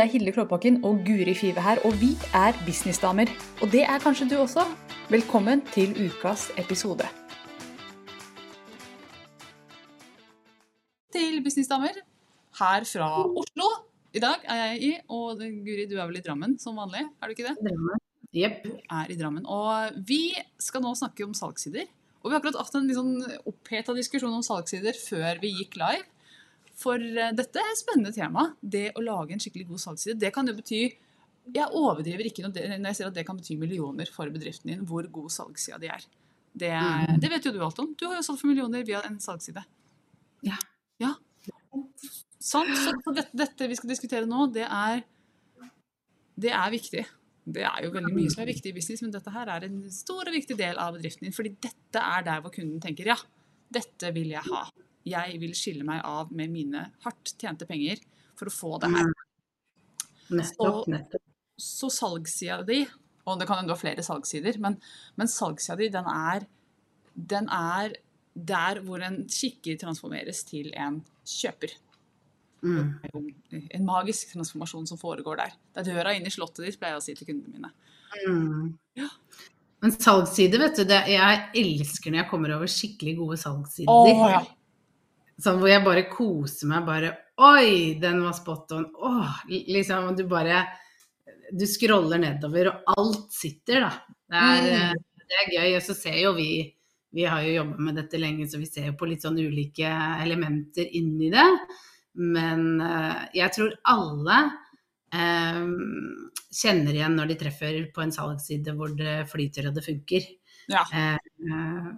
Det er Hilde Klåbakken og Guri Five her, og vi er businessdamer. Og det er kanskje du også. Velkommen til ukas episode. Til businessdamer her fra Oslo. I dag er jeg i, og Guri, du er vel i Drammen som vanlig, er du ikke det? Drammen. Jepp. Er i Drammen. Og vi skal nå snakke om salgssider. Og vi har akkurat hatt en litt sånn oppheta diskusjon om salgssider før vi gikk live. For eh, dette er et spennende tema. Det å lage en skikkelig god salgsside. Det kan jo bety Jeg overdriver ikke når jeg sier at det kan bety millioner for bedriften din, hvor god salgssida de er. Det, Mm. det vet jo du alt om. Du har jo solgt for millioner via en salgsside. Ja. Ja. Sant. Så, så dette, dette vi skal diskutere nå, det er Det er viktig. Det er jo veldig mye som er viktig i business, men dette her er en stor og viktig del av bedriften din. Fordi dette er der hvor kunden tenker ja, dette vil jeg ha. Jeg vil skille meg av med mine hardt tjente penger for å få det her. Nettopp. Så- nettopp. Så salgssida di, og det kan hende du har flere salgssider, men, men salgssida di, den er, den er der hvor en kikker transformeres til en kjøper. Mm. En magisk transformasjon som foregår der. Det er døra inn i slottet ditt, pleier jeg å si til kundene mine. Mm. Ja. Men salgssider, vet du, det, jeg elsker når jeg kommer over skikkelig gode salgssider. ja. Sånn hvor jeg bare koser meg, bare Oi, den var spot on. Åh, liksom, du bare Du scroller nedover, og alt sitter, da. Det er, Mm. eh, det er gøy. Og så ser jo vi Vi har jo jobba med dette lenge, så vi ser jo på litt sånn ulike elementer inni det. Men eh, jeg tror alle eh, kjenner igjen når de treffer på en salgsside hvor det flyter og det funker. Ja. Eh, eh,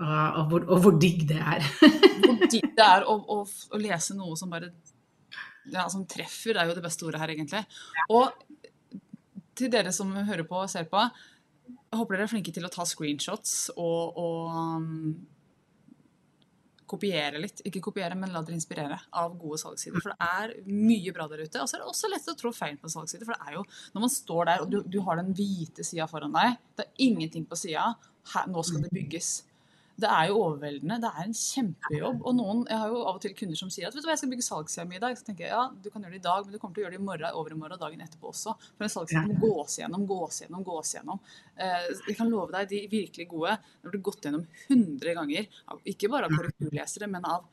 og, og, hvor, og hvor digg det er. Hvor digg det er å, å, å lese noe som bare ja, som treffer, det er jo det beste ordet her, egentlig. Og til dere som hører på og ser på, jeg håper dere er flinke til å ta screenshots og, og um, kopiere litt. Ikke kopiere, men la dere inspirere av gode salgssider. For det er mye bra der ute. Og så er det også lett å trå feil på salgssider. For det er jo, når man står der og du, du har den hvite sida foran deg, det er ingenting på sida, nå skal det bygges. Det er jo overveldende. Det er en kjempejobb. Og noen, jeg har jo av og til kunder som sier at vet du hva, jeg skal bygge salgshjem i dag. Så tenker jeg ja, du kan gjøre det i dag, men du kommer til å gjøre det i morgen, over i morgen og dagen etterpå også. For en salgshjem må gås gjennom, gås gjennom, gås gjennom. Eh, jeg kan love deg, de virkelig gode, har du har gått gjennom 100 ganger, ikke bare av korrekturlesere, men av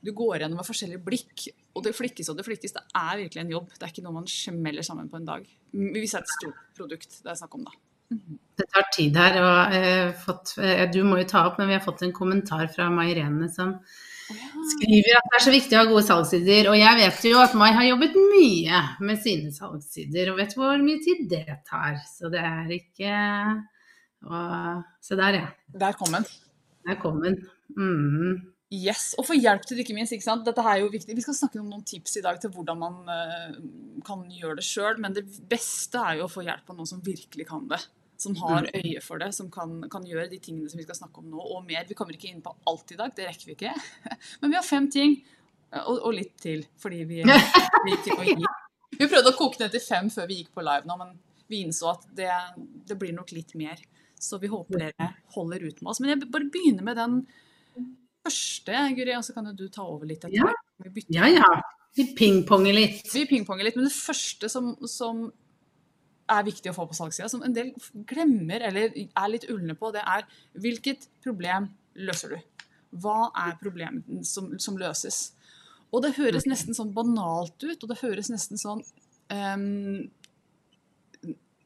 du går gjennom med forskjellige blikk, og det flikkes og det flikkes. Det er virkelig en jobb. Det er ikke noe man smeller sammen på en dag. Hvis det er et stort produkt det er snakk om, da. Det tar tid her. Og, eh, fått, eh, du må jo ta opp, men vi har fått en kommentar fra Mai Irene som skriver at det er så viktig å ha gode salgssider. Og jeg vet jo at Mai har jobbet mye med sine salgssider, og vet hvor mye tid det tar. Så det er ikke og, Se der, ja. Der kom den. Der kom den. Mm. Yes, Og få hjelp til det, ikke minst. ikke sant? Dette er jo viktig. Vi skal snakke om noen tips i dag til hvordan man uh, kan gjøre det sjøl. Men det beste er jo å få hjelp av noen som virkelig kan det. Som har øye for det, som kan, kan gjøre de tingene som vi skal snakke om nå, og mer. Vi kommer ikke inn på alt i dag, det rekker vi ikke. Men vi har fem ting, og, og litt til, fordi vi, vi gikk å gi. Vi prøvde å koke ned til fem før vi gikk på live nå, men vi innså at det, det blir nok litt mer. Så vi håper dere holder ut med oss. Men jeg bare begynner med den første, Guri, og så kan jo du ta over litt etter Ja. hvert. Ja ja. Vi pingponger litt. vi pingponger litt, men det første som, som er viktig å få på salgssida, som en del glemmer eller er litt ulne på, det er hvilket problem løser du? Hva er problemet som, som løses? Og det høres nesten sånn banalt ut, og det høres nesten sånn um,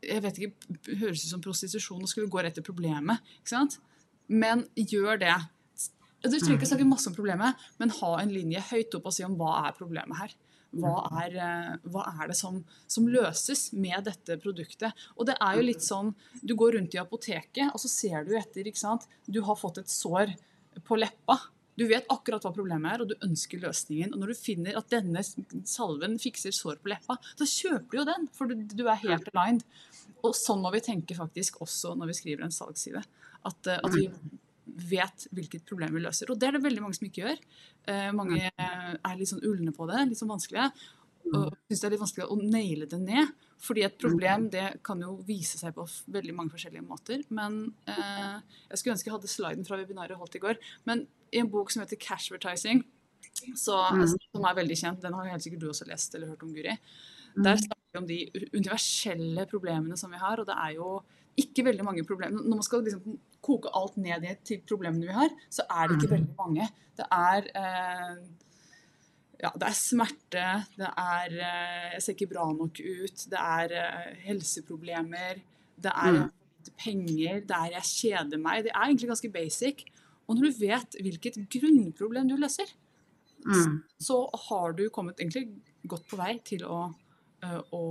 Jeg vet ikke, det høres ut som prostitusjon å skulle gå rett til problemet, ikke sant? Men gjør det. Du trenger ikke snakke masse om problemet, men ha en linje høyt opp og si om hva er problemet her. Hva er, eh, hva er det som, som løses med dette produktet? Og det er jo litt sånn, Du går rundt i apoteket, og så ser du etter. ikke sant? Du har fått et sår på leppa. Du vet akkurat hva problemet er, og du ønsker løsningen. Og når du finner at denne salven fikser sår på leppa, da kjøper du jo den, for du, du er helt aligned. Og sånn må vi tenke faktisk også når vi skriver en salgsside. At, eh, at vi vet hvilket problem vi løser. Og det er det veldig mange som ikke gjør. Eh, mange er litt sånn ulne på det, litt sånn vanskelige. Og syns det er litt vanskelig å naile det ned. Fordi et problem det kan jo vise seg på veldig mange forskjellige måter. Men eh, jeg skulle ønske jeg hadde sliden fra webinaret holdt i går. Men i en bok som heter Cashvertising, så, Mm. som er veldig kjent, den har helt sikkert du også lest eller hørt om, Guri. Der snakker vi om de universelle problemene som vi har, og det er jo ikke veldig mange problemer. Når man skal liksom koke alt ned i til problemene vi har, så er det ikke Mm. veldig mange. Det er eh, ja, det er smerte, det er eh, Jeg ser ikke bra nok ut, det er eh, helseproblemer, det er Mm. penger, det er jeg kjeder meg. Det er egentlig ganske basic. Og når du vet hvilket grunnproblem du løser, Mm. så har du kommet egentlig godt på vei til å, øh, å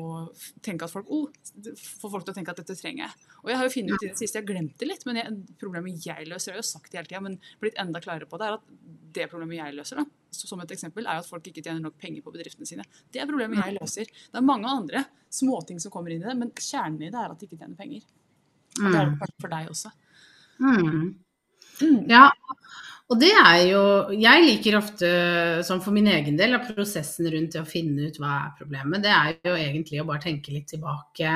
tenke at folk oh, Få folk til å tenke at dette trenger jeg. Og jeg har jo funnet ut i det siste, jeg glemte det litt, men jeg, problemet jeg løser, jeg har jo sagt det hele tida, men blitt enda klarere på det, er at det problemet jeg løser, da, som et eksempel, er at folk ikke tjener nok penger på bedriftene sine. Det er problemet jeg løser. Det er mange andre småting som kommer inn i det, men kjernen i det er at de ikke tjener penger. Og det er det kanskje for deg også. Mm. Mm. Ja, og det er jo Jeg liker ofte, som for min egen del, av prosessen rundt det å finne ut hva er problemet. Det er jo egentlig å bare tenke litt tilbake.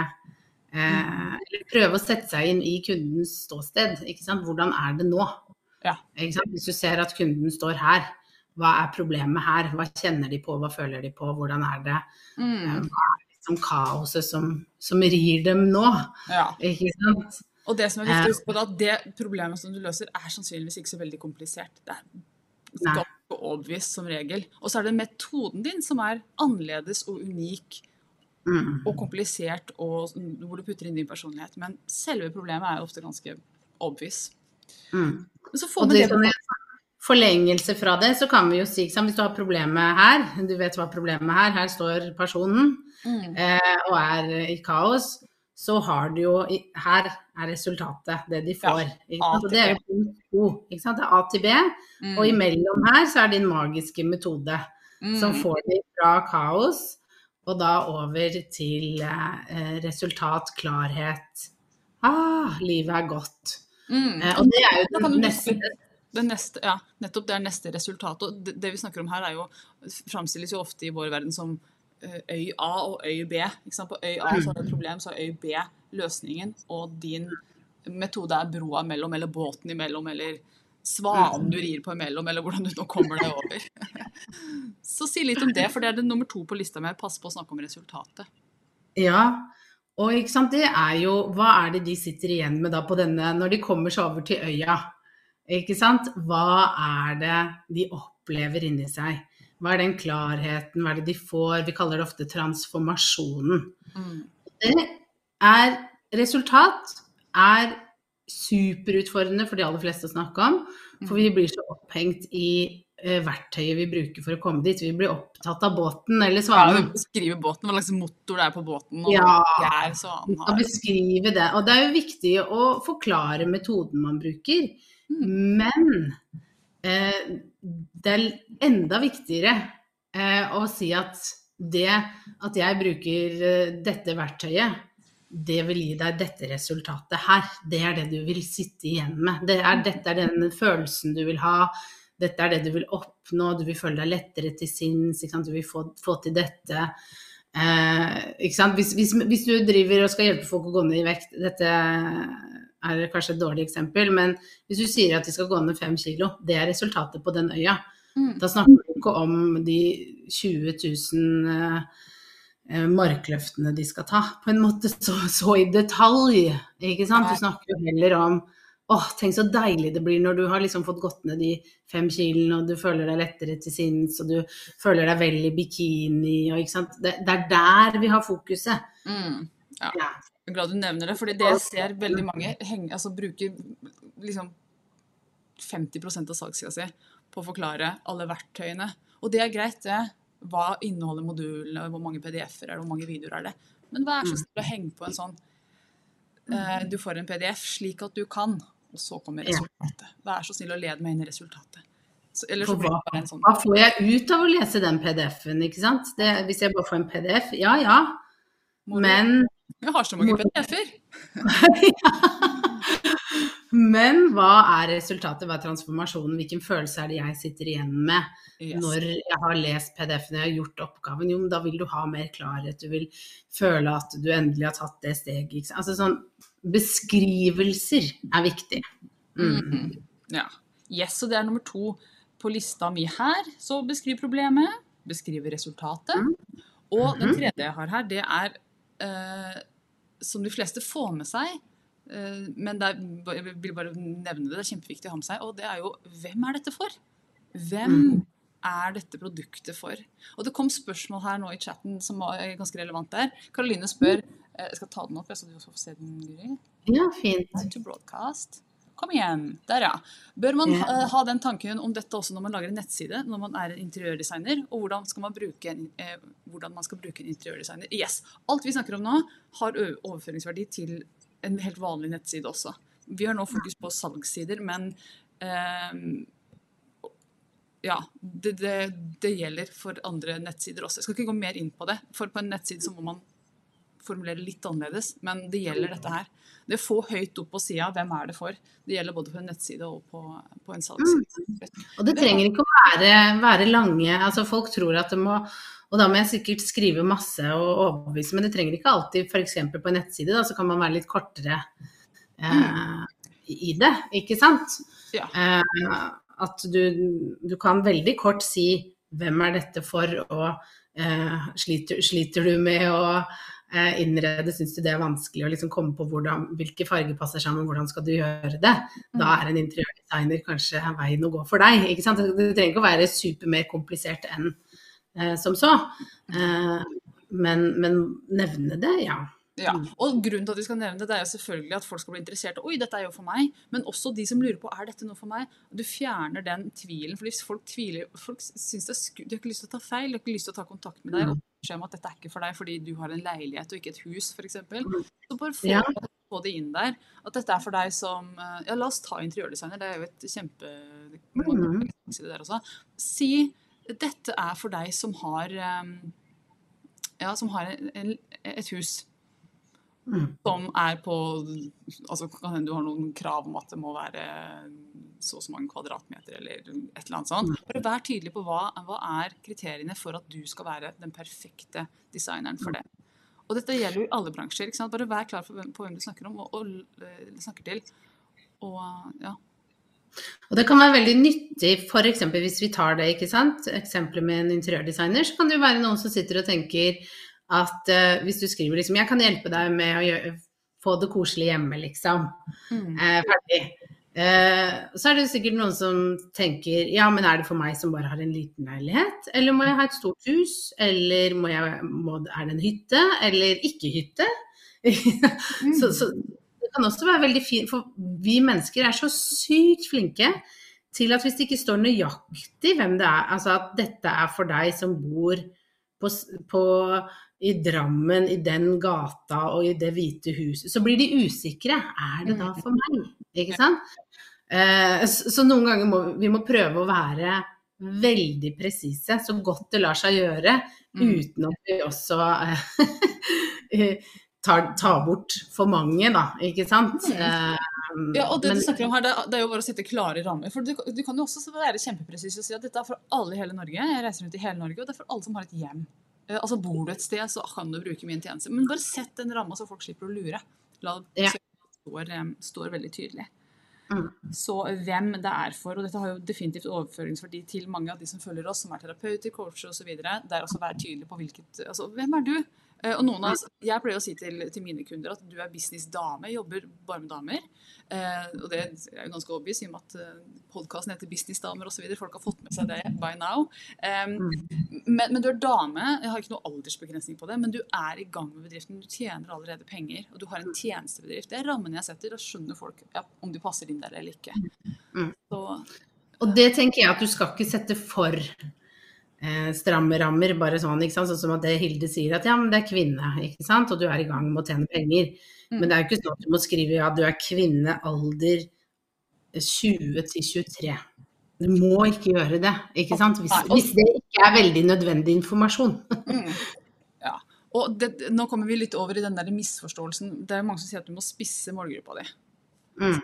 Eh, eller prøve å sette seg inn i kundens ståsted. Ikke sant? Hvordan er det nå? Ja. Ikke sant? Hvis du ser at kunden står her, hva er problemet her? Hva kjenner de på, hva føler de på, hvordan er det? Mm. Hva er liksom kaoset som, som rir dem nå? Ja. Ikke sant? Og det som er viktig å huske på er at det problemet som du løser, er sannsynligvis ikke så veldig komplisert. Det er ganske overbevist som regel. Og så er det metoden din som er annerledes og unik Mm. og komplisert, og hvor du putter inn din personlighet. Men selve problemet er ofte ganske obvious. Mm. Så får vi det det forlengelse fra det, så kan vi jo si Hvis du har problemet her, du vet hva problemet er, her står personen mm. eh, og er i kaos, så har du jo Her er resultatet, det de får. sant? det er jo punkt to. Ikke sant? Det er A til B. Mm. Og imellom her så er din magiske metode, Mm. som får deg fra kaos og da over til eh, resultat, klarhet. Ah, livet er godt. Mm. Eh, og det er jo det neste det neste, ja, nettopp det er neste resultat. Og det, det vi snakker om her, er jo, framstilles jo ofte i vår verden som øy A og øy B. På øy A så er det et problem, så er øy B løsningen. Og din metode er broa mellom, eller båten imellom, eller svanen du rir på imellom, eller hvordan du nå kommer deg over. Så si litt om det, for det er det nummer to på lista mi. Pass på å snakke om resultatet. Ja, og ikke sant, det er jo Hva er det de sitter igjen med da på denne Når de kommer seg over til øya, ikke sant? Hva er det de opplever inni seg? Hva er den klarheten, hva er det de får? Vi kaller det ofte transformasjonen. Mm. Det er Resultat er superutfordrende for de aller fleste å snakke om, for vi blir så opphengt i eh, verktøyet vi bruker for å komme dit. Vi blir opptatt av båten eller Ja, svanen. Beskrive båten, hva slags motor det er på båten, og Ja. er svanen har. beskrive det. Og det er jo viktig å forklare metoden man bruker. Mm. Men det er enda viktigere eh, å si at det at jeg bruker eh, dette verktøyet, det vil gi deg dette resultatet her. Det er det du vil sitte igjen med. Det er, dette er den følelsen du vil ha. Dette er det du vil oppnå. Du vil føle deg lettere til sinns. Du vil få, få til dette. Eh? Hvis, hvis, hvis du driver og skal hjelpe folk å gå ned i vekt Dette er kanskje et dårlig eksempel, men hvis du sier at de skal gå ned fem kilo, det er resultatet på den øya. Mm. Da snakker du ikke om de 20 000 eh, markløftene de skal ta, på en måte så, så i detalj. Ikke sant? Du snakker jo heller om åh, tenk så deilig det blir når du har liksom fått gått ned de fem kilene, og du føler deg lettere til sinns, og du føler deg vel i bikini, og ikke sant. Det, det er der vi har fokuset. Mm. Ja. Ja. Jeg er glad du nevner det, fordi det jeg ser veldig mange henge, altså, bruker liksom 50% av salgssida si på å forklare alle verktøyene. Og det er greit, det. Hva inneholder modulene, hvor mange PDF-er er det, hvor mange videoer er det. Men vær så snill å henge på en sånn eh, Du får en PDF slik at du kan, og så kommer resultatet. Vær så snill å lede meg inn i resultatet. Så, så blir hva, det en sånn hva får jeg ut av å lese den PDF-en, ikke sant? Det, hvis jeg bare får en PDF, ja ja, men Jeg har så mange PDF-er! Men hva er resultatet, hva er transformasjonen, hvilken følelse er det jeg sitter igjen med Yes. når jeg har lest PDF-en, jeg har gjort oppgaven? Jo, men da vil du ha mer klarhet, du vil føle at du endelig har tatt det steget. Altså sånn beskrivelser er viktig. Mm. Mhm. Ja. Yes, og det er nummer to på lista mi her. Så beskriv problemet, beskriv resultatet. Og den Mhm. tredje jeg har her, det er eh, som de fleste får med seg, eh, men er, jeg vil bare nevne det, det er kjempeviktig å ha med seg, og det er jo hvem er dette for? Hvem Mhm. er dette produktet for? Og det kom spørsmål her nå i chatten som er ganske relevant der. Karoline spør eh, Jeg skal ta den opp, så du også får se den, Guri. Ja, fint. To broadcast. Kom igjen. Der, ja. Bør man Ja. eh, ha den tanken om dette også når man lager en nettside, når man er en interiørdesigner, og hvordan, skal man bruke en, eh, hvordan man skal bruke en interiørdesigner? Yes. Alt vi snakker om nå, har overføringsverdi til en helt vanlig nettside også. Vi har nå fokus på salgssider, men eh, ja, det, det, det gjelder for andre nettsider også. Jeg skal ikke gå mer inn på det, for på en nettside så må man formulere litt annerledes, men det gjelder dette her. Det å få høyt opp på sida, hvem er det for? Det gjelder både på en nettside og på, på en salgsside. Og det trenger ikke å være, være lange altså Folk tror at det må Og da må jeg sikkert skrive masse og overbevise, men det trenger ikke alltid F.eks. på en nettside, da, så kan man være litt kortere eh, i det, ikke sant? Ja. Eh, at du, du kan veldig kort si hvem er dette for, og eh, sliter, sliter du med å innrede, syns du det er vanskelig å liksom komme på hvordan, hvilke farger passer sammen, hvordan skal du gjøre det? Da er en interiørdesigner kanskje veien å gå for deg. ikke sant? Det trenger ikke å være super mer komplisert enn eh, som så. Eh, men, men nevne det, ja. Ja, og grunnen til at vi skal nevne det, det er jo selvfølgelig at folk skal bli interessert. Oi, dette er jo for meg. Men også de som lurer på er dette noe for meg. Du fjerner den tvilen. For hvis folk tviler Folk syns det er sku... De har ikke lyst til å ta feil, de har ikke lyst til å ta kontakt med deg og beskjed om at dette er ikke for deg fordi du har en leilighet og ikke et hus, f.eks. Så bare få, Ja. få det inn der. At dette er for deg som eh, Ja, la oss ta interiørdesigner. Det er jo et kjempe det der også. Si dette er for deg som har eh, Ja, som har en, en, et hus Mm. Som er på altså Kan hende du har noen krav om at det må være så og så mange kvadratmeter eller et eller annet sånt. Bare vær tydelig på hva, hva er kriteriene for at du skal være den perfekte designeren for det. Og dette gjelder jo i alle bransjer. ikke sant? Bare vær klar hvem, på hvem du snakker om og, og eh, snakker til. Og ja. Og det kan være veldig nyttig, f.eks. hvis vi tar det, ikke sant. Eksempelet med en interiørdesigner, så kan det jo være noen som sitter og tenker at uh, hvis du skriver liksom 'Jeg kan hjelpe deg med å gjøre, få det koselig hjemme', liksom. Mm. Uh, ferdig. Uh, så er det sikkert noen som tenker ja, men er det for meg som bare har en liten leilighet? Eller må jeg ha et stort hus? Eller må jeg, må, er det en hytte? Eller ikke hytte? så, så det kan også være veldig fint, for vi mennesker er så sykt flinke til at hvis det ikke står nøyaktig hvem det er, altså at dette er for deg som bor på, på, i Drammen, i den gata og i det hvite huset, så blir de usikre. Er det da for meg? Ikke sant? Eh, så, noen ganger må vi må prøve å være veldig presise, så godt det lar seg gjøre, Mm. uten at vi også eh, tar, tar bort for mange, da. Ikke sant? Mm. Eh, Ja, og det men- du snakker om her, det, det er jo bare å sette klare rammer. For du, du kan jo også være kjempepresis og si at dette er for alle i hele Norge. Jeg reiser rundt i hele Norge, og det er for alle som har et hjem. Eh, altså Bor du et sted, så kan du bruke min tjeneste. Men bare sett den ramma, så folk slipper å lure. La det Ja. står, står veldig tydelig. Mm. Så hvem det er for, og dette har jo definitivt overføringsverdi til mange av de som følger oss, som er terapeuter, coacher osv. Det er også å være tydelig på hvilket Altså, hvem er du? Eh, Og noen av oss, Jeg pleier å si til, til mine kunder at du er businessdame, jobber bare med damer. Eh, og det er jo ganske obvious i og med at uh, podkasten heter Businessdamer osv. Folk har fått med seg det by now. Eh, men, men du er dame, jeg har ikke noe aldersbegrensning på det, men du er i gang med bedriften. Du tjener allerede penger, og du har en tjenestebedrift. Det er rammen jeg setter. og skjønner folk ja, om du passer inn der eller ikke. Så, eh. Og det tenker jeg at du skal ikke sette for eh, stramme rammer, bare sånn, ikke sant? sånn som at det Hilde sier at ja, men det er kvinne, ikke sant, og du er i gang med å tjene penger. Mm. Men det er jo ikke sånn at du må skrive ja, du er kvinne alder 20 til 23. Du må ikke gjøre det, ikke sant, hvis, hvis det ikke er veldig nødvendig informasjon. mm. ja. Og det, nå kommer vi litt over i den der misforståelsen. Det er mange som sier at du må spisse målgruppa di. Mm.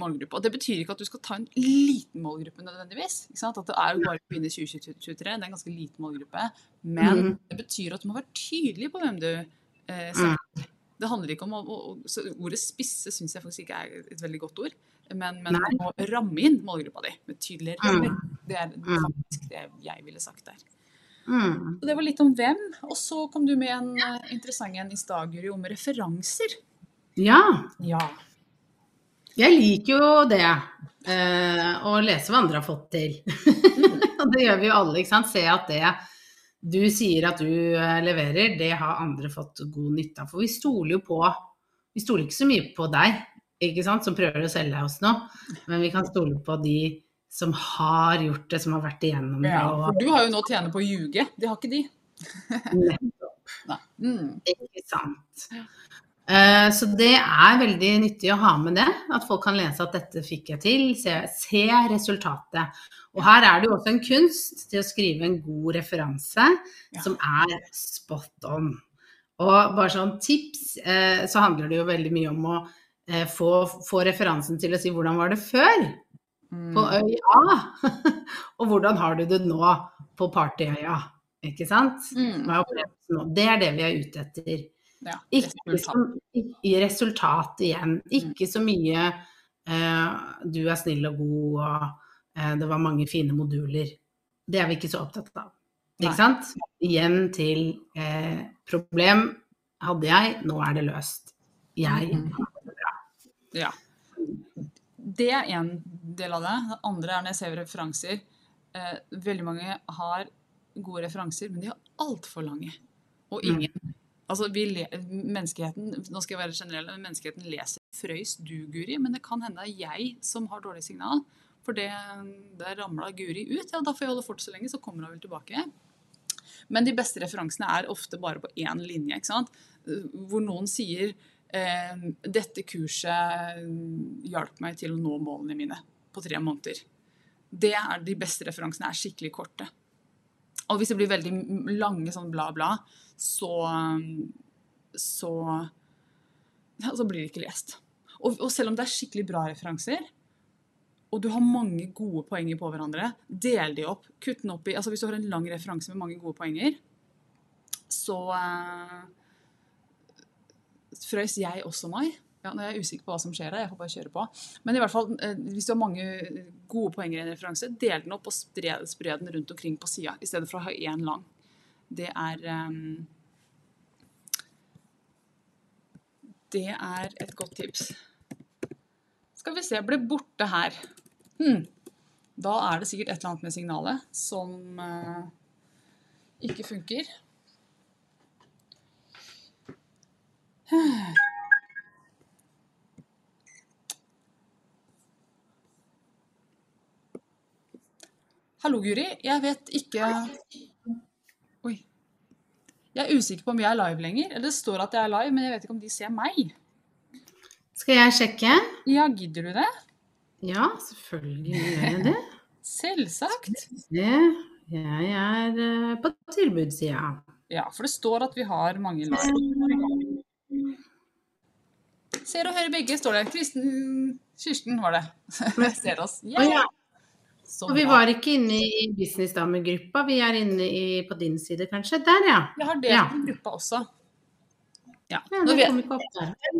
målgruppe. Og det betyr ikke at du skal ta en liten målgruppe nødvendigvis. At det er jo bare kvinner 2023, det er en ganske liten målgruppe. Men mm. det betyr at du må være tydelig på hvem du eh, snakker til. Det handler ikke om å, å, Ordet spisse syns jeg faktisk ikke er et veldig godt ord. Men, men du må ramme inn målgruppa di med tydelige Mm. rammer. Det er Mm. faktisk det jeg ville sagt der. Mm. Det var litt om hvem. Og så kom du med en eh, interessant en i stad, Guri, om referanser. Ja. Ja. Jeg liker jo det. Eh, å lese hva andre har fått til. Og det gjør vi jo alle, ikke sant. Se at det du sier at du eh, leverer, det har andre fått god nytte av. For vi stoler jo på Vi stoler ikke så mye på deg, ikke sant, som prøver å selge oss noe. Men vi kan stole på de som har gjort det, som har vært igjennom det. ja. For du har jo nå tjener på å ljuge. Det har ikke de. Nettopp. Mm. Ikke sant. Eh, Så det er veldig nyttig å ha med det, at folk kan lese at dette fikk jeg til, se, se resultatet. Og her er det jo også en kunst til å skrive en god referanse Ja. som er spot on. Og bare sånn tips, eh, så handler det jo veldig mye om å eh, få, få referansen til å si hvordan var det før Mm. på øya, og hvordan har du det nå på partyøya, ikke sant? Mm. Det er det vi er ute etter. Ja. Ikke som, resultat igjen. Ikke så mye eh, du er snill og god og eh, det var mange fine moduler. Det er vi ikke så opptatt av. Nei. Sant? Igjen til eh, problem hadde jeg, nå er det løst. Jeg Mhm. Ja. Det er én del av det. Det andre er når jeg ser referanser. Eh, veldig mange har gode referanser, men de har altfor lange. Og ingen. Altså, vi menneskeheten, nå skal jeg være generell, men menneskeheten leser frøys du, Guri, men det kan hende det er jeg som har dårlig signal. For det, der ramla Guri ut. Ja, da får jeg holde fort så lenge, så kommer hun vel tilbake. Men de beste referansene er ofte bare på én linje. ikke sant? Hvor noen sier eh, 'Dette kurset hjalp meg til å nå målene mine på tre måneder'. Det er De beste referansene er skikkelig korte. Og hvis det blir veldig lange sånn bla, bla, så så, ja, så blir det ikke lest. Og, og selv om det er skikkelig bra referanser, og du har mange gode poenger på hverandre, del de opp. Kutt den opp i altså Hvis du har en lang referanse med mange gode poenger, så eh, frøys jeg også meg. Ja, nå er jeg usikker på hva som skjer her, jeg får bare kjøre på. Men i hvert fall, eh, hvis du har mange gode poenger i en referanse, del den opp og spre, spre den rundt omkring på sida, i stedet for å ha én lang. Det er um, Det er et godt tips. Skal vi se, ble borte her. Hm. Da er det sikkert et eller annet med signalet som uh, ikke funker. Hallo, Guri. Jeg vet ikke Oi. Jeg er usikker på om jeg er live lenger. Eller det står at jeg er live, men jeg vet ikke om de ser meg. Skal jeg sjekke? Ja, gidder du det? Ja, selvfølgelig gjør jeg det. Selvsagt. Jeg er eh, på tilbudssida. Ja, for det står at vi har mange live. Ser og hører begge, står det. Kristen Kirsten var det. Ser oss. Yeah. ja. Så Og vi var ikke inne i businessdamegruppa, vi er inne i, på din side kanskje? Der, ja. Vi har delt Ja. en gruppe også. Ja. ja Nå.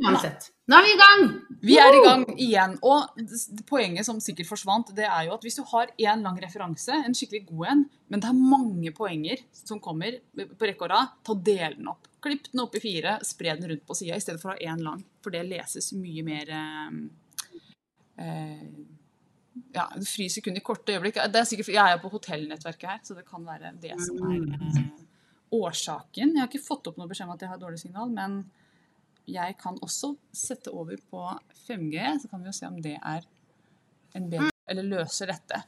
Uansett. Nå er vi i gang! vi er i gang igjen. Og poenget som sikkert forsvant, det er jo at hvis du har én lang referanse, en skikkelig god en, men det er mange poenger som kommer på rekke og rad, ta og del den opp. Klipp den opp i fire, spre den rundt på sida i stedet for å ha én lang. For det leses mye mer eh, eh, ja, det fryser kun i korte øyeblikk. Det er sikkert, jeg er jo på hotellnettverket her, så det kan være det som er eh, årsaken. Jeg har ikke fått opp noe beskjed om at jeg har dårlig signal, men jeg kan også sette over på 5G, så kan vi jo se om det er en bedre eller løser dette.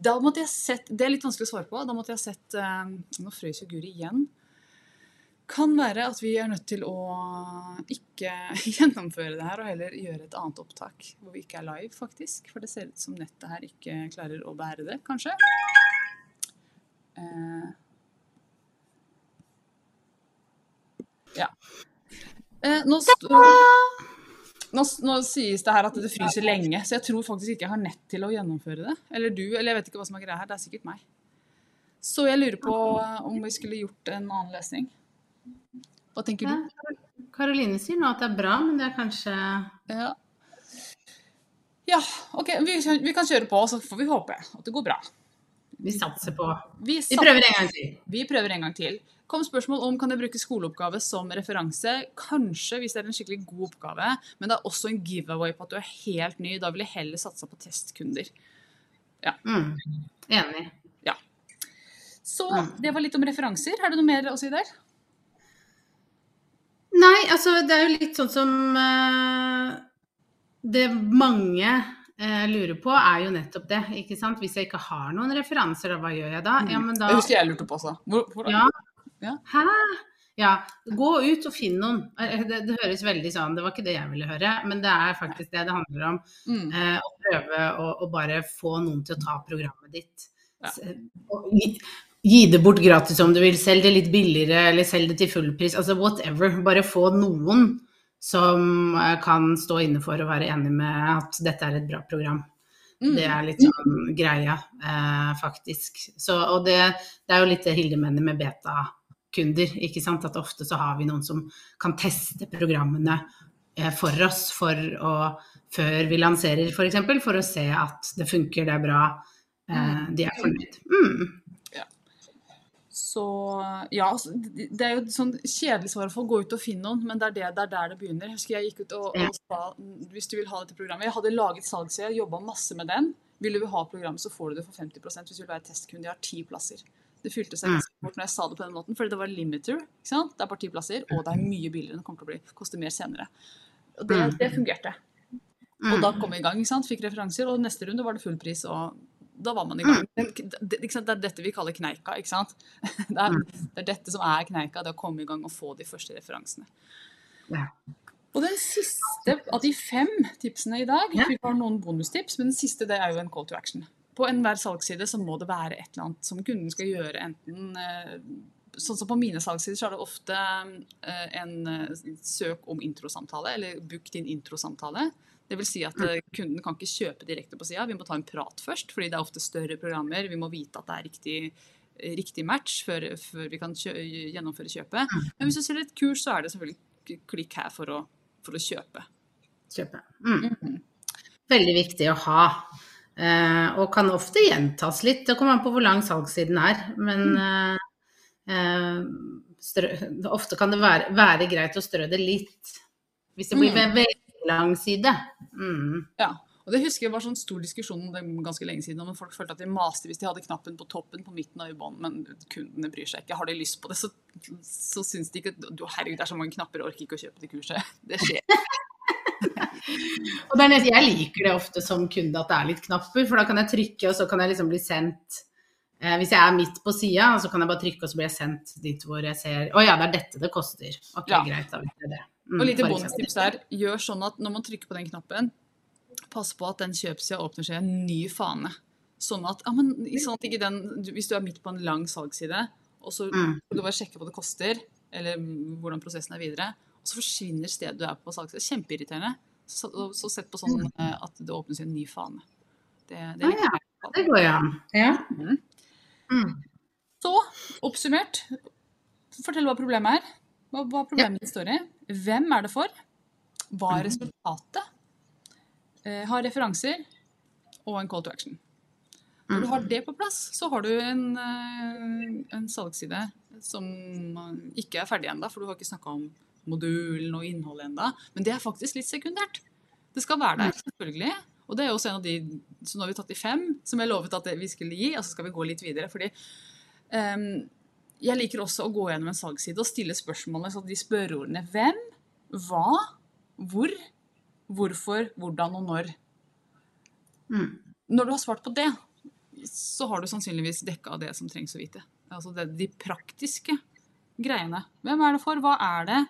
Da måtte jeg sett, Det er litt vanskelig å svare på. Da måtte jeg sett eh, Nå frøs jo Guri igjen. Kan være at vi er nødt til å ikke gjennomføre det her, og heller gjøre et annet opptak hvor vi ikke er live, faktisk. For det ser ut som nettet her ikke klarer å bære det, kanskje. Eh, ja. Eh, nå, nå, nå sies det her at det fryser lenge, så jeg tror faktisk ikke jeg har nett til å gjennomføre det. Eller du, eller jeg vet ikke hva som er greia her. Det er sikkert meg. Så jeg lurer på om vi skulle gjort en annen løsning. Hva tenker du? Karoline sier nå at det er bra, men det er kanskje Ja. ja, OK. Vi, vi kan kjøre på, så får vi håpe at det går bra. Vi satser på Vi, Vi prøver en gang til. vi prøver en gang til. Kom spørsmål om kan jeg bruke skoleoppgave som referanse. Kanskje hvis det er en skikkelig god oppgave, men det er også en giveaway på at du er helt ny. Da vil jeg heller satse på testkunder. Mm. Enig. Så Mm. det var litt om referanser. Er det noe mer å si der? Nei, altså det er jo litt sånn som uh, Det mange uh, lurer på, er jo nettopp det. ikke sant? Hvis jeg ikke har noen referanser, hva gjør jeg da? Ja, men da Det husker jeg lurte på også. Hvor, hvor, Ja. Ja. Hæ? Ja, gå ut og finn noen. Eh, Det, det høres veldig sånn Det var ikke det jeg ville høre, men det er faktisk det det handler om. Mm. Uh, å prøve å, å bare få noen til å ta programmet ditt. Ja. Gi, det bort gratis om du vil, selg det litt billigere eller selg det til full pris. Altså whatever. Bare få noen som eh, kan stå inne for å være enig med at dette er et bra program. Mm. Det er litt sånn greia, eh, faktisk. Så, og det, det er jo litt det Hilde mener med betakunder, ikke sant. At ofte så har vi noen som kan teste programmene eh, for oss for å, før vi lanserer f.eks. For, eksempel, for å se at det funker, det er bra, eh, de er fornøyd. Mm. Så ja, altså, det er jo et sånn kjedelig svar å gå ut og finne noen, men det er, det, det er der det begynner. Jeg husker jeg gikk ut og, og sa hvis du vil ha dette programmet Jeg hadde laget salgsside, jobba masse med den. Vil du ha programmet, så får du det for 50% hvis du vil være testkunde. Jeg har ti plasser. Det fylte seg ganske fort når jeg sa det på den måten, fordi det var limiter. ikke sant? Det er bare ti plasser, og det er mye billigere. enn Det kommer til å bli, Koster mer senere. Og det, det fungerte. Og da kom vi i gang. ikke sant? Fikk referanser, og neste runde var det full pris. og da var man i gang. Men, det, det er dette vi kaller kneika. ikke sant? Det er, det er dette som er kneika, det å komme i gang og få de første referansene. Ja. Og den siste av de fem tipsene i dag Vi har noen bonustips, men den siste det er jo en call to action. På enhver salgsside så må det være et eller annet som kunden skal gjøre, enten eh, Sånn som på mine salgssider så er det ofte eh, en eh, søk om introsamtale, eller book din introsamtale. Det vil si at eh, kunden kan ikke kjøpe direkte på sida, vi må ta en prat først, fordi det er ofte større programmer. Vi må vite at det er riktig, riktig match før, før vi kan kjø gjennomføre kjøpet. Men hvis du selger et kurs, så er det selvfølgelig klikk her for å, for å kjøpe. Kjøpe. Mm. Veldig viktig å ha. Eh, og kan ofte gjentas litt. Det kommer an på hvor lang salgssiden er. Men eh, eh, strø, ofte kan det være, være greit å strø det litt. Hvis det blir Mm. veldig lang side. Mm. Ja. Og det husker jeg var sånn stor diskusjon om det ganske lenge siden. om Folk følte at de maste hvis de hadde knappen på toppen, på midten i bånn, men kundene bryr seg ikke. Har de lyst på det, så, så syns de ikke du, Herregud, det er så mange knapper, orker ikke å kjøpe det kurset. Det skjer. Og det nett, jeg liker det ofte som kunde at det er litt knapper, for da kan jeg trykke, og så kan jeg liksom bli sendt eh, Hvis jeg er midt på sida, så kan jeg bare trykke, og så blir jeg sendt dit hvor jeg ser Å ja, det er dette det koster. Ok, Ja. greit, da vet jeg det. Mm, Og lite bonustips der. Gjør sånn at når man trykker på den knappen, pass på at den kjøpsida åpner seg en ny fane. Sånn at, ja, men, sånn at ikke den, hvis du er midt på en lang salgsside, og så Mm. du bare sjekker hva det koster, eller mm, hvordan prosessen er videre, og så forsvinner stedet du er på salgsside. Kjempeirriterende. Så, så sett på sånn eh, at det åpner seg en ny fane. Det, det Ah, ja. Det går jo an. Ja. Mhm. Mm. Så, oppsummert, fortell hva problemet er. Hva, hva problemet ditt står i. Hvem er det for? Hva er resultatet? Eh, ha referanser og en call to action. Når du har det på plass, så har du en, eh, en salgsside som eh, ikke er ferdig ennå, for du har ikke snakka om modulen og innholdet ennå. Men det er faktisk litt sekundært. Det skal være der, selvfølgelig. Og det er også en av de Så nå har vi tatt de fem som jeg lovet at vi skulle gi, og så skal vi gå litt videre. fordi ehm, jeg liker også å gå gjennom en salgsside og stille spørsmålene så de spørreordene hvem, hva, hvor, hvorfor, hvordan og når. Mm. Når du har svart på det, så har du sannsynligvis dekka det som trengs å vite. Altså det, de praktiske greiene. Hvem er det for? Hva er det?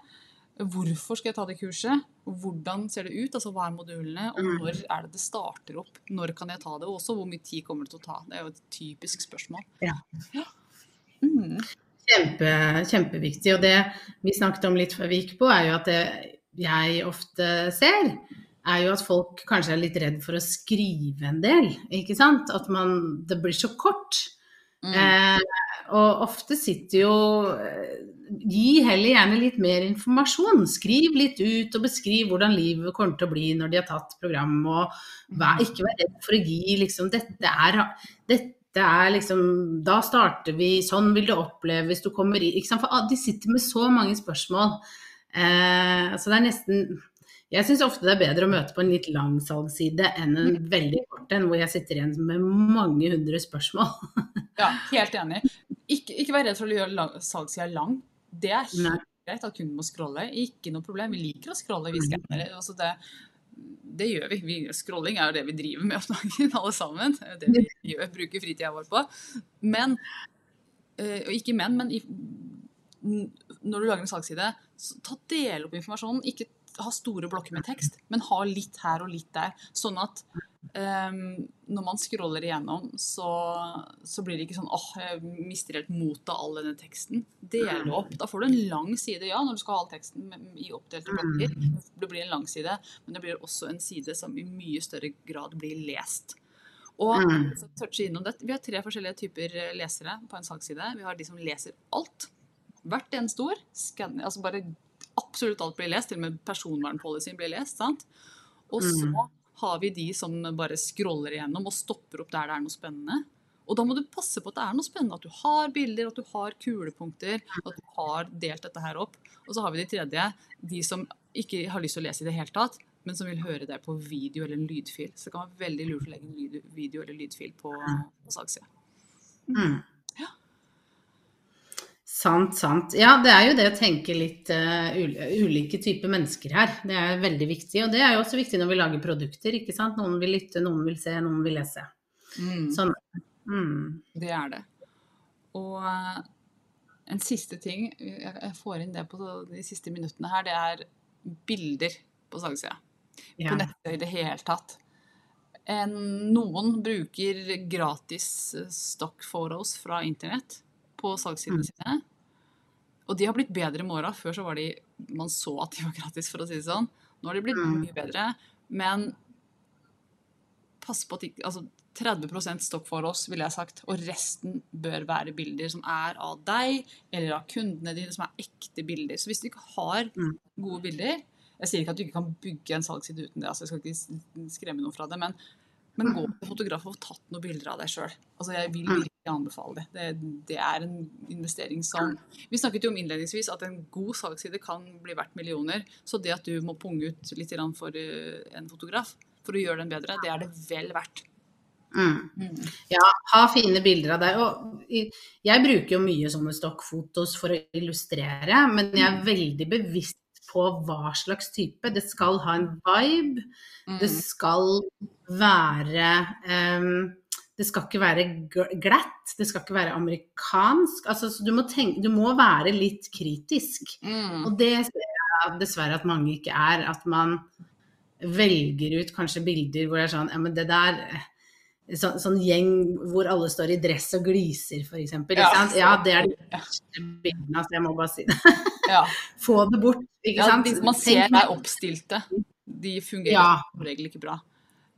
Hvorfor skal jeg ta det kurset? Hvordan ser det ut? Altså Hva er modulene? Og Mm. når er det det starter opp? Når kan jeg ta det? Og også hvor mye tid kommer det til å ta? Det er jo et typisk spørsmål. Ja. Ja. Mm. Kjempe, kjempeviktig. Og det vi snakket om litt før vi gikk på, er jo at det jeg ofte ser, er jo at folk kanskje er litt redd for å skrive en del. Ikke sant? At man, det blir så kort. Mm. Eh, og ofte sitter jo eh, Gi heller gjerne litt mer informasjon. Skriv litt ut og beskriv hvordan livet kommer til å bli når de har tatt program. Og vær, ikke vær redd for å gi liksom Dette er det, er liksom Da starter vi, sånn vil det oppleves, du kommer i ikke sant? For de sitter med så mange spørsmål. Eh, så det er nesten Jeg syns ofte det er bedre å møte på en litt lang salgsside enn en veldig kort en, hvor jeg sitter igjen med mange hundre spørsmål. ja, helt enig. Ikke, ikke vær redd for å gjøre salgssida lang. Det er helt greit at kunden må scrolle. Ikke noe problem. Vi liker å scrolle, vi skannere. Altså det, det gjør vi. Scrolling er jo det vi driver med om dagen, alle sammen. Det vi gjør, bruker fritida vår på. Men, eh, og ikke men, men når du lager en salgsside, ta del opp informasjonen. Ikke ha store blokker med tekst, men ha litt her og litt der. Sånn at um, når man scroller igjennom, så, så, blir det ikke sånn åh, jeg mister helt motet av all denne teksten. Del opp. Da får du en lang side, ja, når du skal ha all teksten i oppdelte blokker. Det blir en lang side, men det blir også en side som i mye større grad blir lest. Og innom det, Vi har tre forskjellige typer lesere på en salgsside. Vi har de som leser alt. Hvert eneste ord. Altså bare absolutt alt blir lest, til og med personvernpolicyen blir lest. sant? Og så mm. Har vi de som bare scroller igjennom og stopper opp der det er noe spennende. Og da må du passe på at det er noe spennende, at du har bilder, at du har kulepunkter, at du har delt dette her opp. Og så har vi de tredje, de som ikke har lyst til å lese i det hele tatt, men som vil høre det på video eller en lydfil. Så det kan være veldig lurt å legge en video eller lydfil på, på saksida. Mm. Sant, sant. Ja, det er jo det å tenke litt uh, ulike typer mennesker her. Det er veldig viktig. Og det er jo også viktig når vi lager produkter, ikke sant. Noen vil lytte, noen vil se, noen vil lese. Mm. Sånn. Mm. Det er det. Og uh, en siste ting, jeg får inn det på de siste minuttene her, det er bilder på salgssida. Ja. På nettet i det hele tatt. En, noen bruker gratis stock photos fra internett på salgssidene mm. sine. Og de har blitt bedre med åra. Før så var de Man så at de var gratis, for å si det sånn. Nå har de blitt mm. mye bedre. Men pass på at ikke Altså 30% stokk for oss, ville jeg sagt. Og resten bør være bilder som er av deg eller av kundene dine, som er ekte bilder. Så hvis du ikke har mm. gode bilder Jeg sier ikke at du ikke kan bygge en salgsside uten det, altså jeg skal ikke skremme noen fra det, men men gå til fotograf og få tatt noen bilder av deg sjøl. Altså, jeg vil virkelig anbefale det. det. det. er en investering som Vi snakket jo om innledningsvis at en god salgsside kan bli verdt millioner. Så det at du må punge ut litt for eh, en fotograf for å gjøre den bedre, det er det vel verdt. Mm. mm. Ja, ha fine bilder av deg. Og jeg bruker jo mye sånne stokkfotos for å illustrere, men jeg er mm. veldig bevisst på hva slags type. Det skal ha en vibe. Mm. Det skal være um, Det skal ikke være glatt. Det skal ikke være amerikansk. Altså, du, må tenke, du, må være litt kritisk. Mm. Og det ser jeg dessverre at mange ikke er. At man velger ut kanskje bilder hvor det er sånn Ja, men det der så, sånn gjeng hvor alle står i dress og gliser, f.eks. Ja, ja, det er de verste bildene, så jeg må bare si det. Ja. Få det bort, ikke sant. Ja, man ser deg oppstilte. De fungerer ja. som regel ikke bra.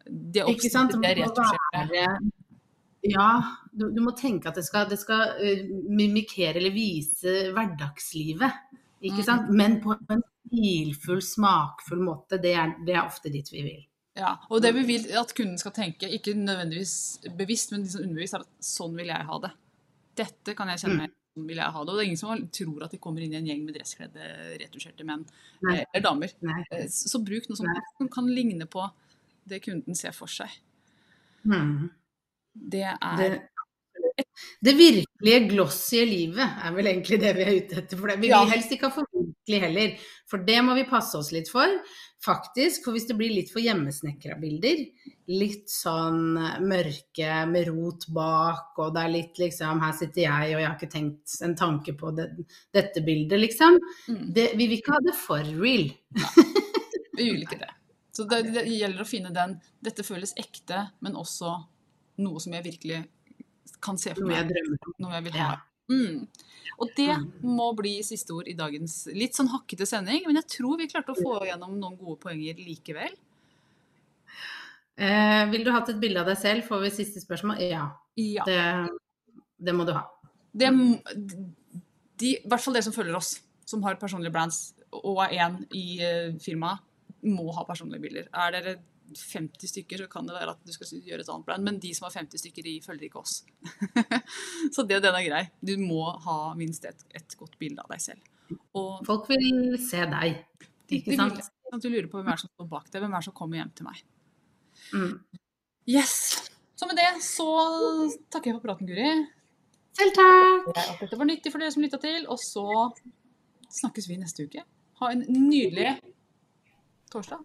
De er oppstilte, det er retusjerte. Ja, du, du, må tenke at det skal, det skal uh, mimikere eller vise hverdagslivet. Ikke mm. sant? Men på en stilfull, smakfull måte. Det er, det er ofte dit vi vil. Ja, og det vi vil at kunden skal tenke, ikke nødvendigvis bevisst, men liksom underbevisst, er at sånn vil jeg ha det. Dette kan jeg kjenne meg sånn vil jeg ha det. Og det er ingen som tror at de kommer inn i en gjeng med dresskledde, retusjerte menn Nei. Eh, eller damer. Nei. Eh, så bruk noe som Nei. kan ligne på det kunden ser for seg. Mm. Det er det, det virkelige glossy livet er vel egentlig det vi er ute etter. For det. Vi vil helst ikke ha for heller, for det må vi passe oss litt for faktisk. For hvis det blir litt for hjemmesnekra bilder, litt sånn mørke med rot bak, og det er litt liksom Her sitter jeg, og jeg har ikke tenkt en tanke på det, dette bildet, liksom. Mm. Det, vi vil ikke ha det for real. Ja, vi vil ikke det. Så det, det, gjelder å finne den Dette føles ekte, men også noe som jeg virkelig kan se for meg. Noe jeg vil ha. Mm. Og det må bli siste ord i dagens litt sånn hakkete sending. Men jeg tror vi klarte å få gjennom noen gode poenger likevel. Eh, vil du hatt et bilde av deg selv, får vi siste spørsmål. Ja. ja. Det, det, må du ha. Det, de, I hvert fall dere som følger oss, som har personlige brands og er én i uh, firmaet, må ha personlige bilder. Er dere 50 stykker, så kan det være at du skal gjøre et annet brand. Men de som har 50 stykker, de følger ikke oss. så det, den er grei. Du må ha minst et, et godt bilde av deg selv. Og, Folk vil se deg, ikke sant? De vil, at du lurer på hvem er som står bak deg, hvem er som kommer hjem til meg. Mm. Yes. Så med det så takker jeg for praten, Guri. Selv takk. Dette var nyttig for dere som lytta til, og så snakkes vi neste uke. Ha en nydelig torsdag.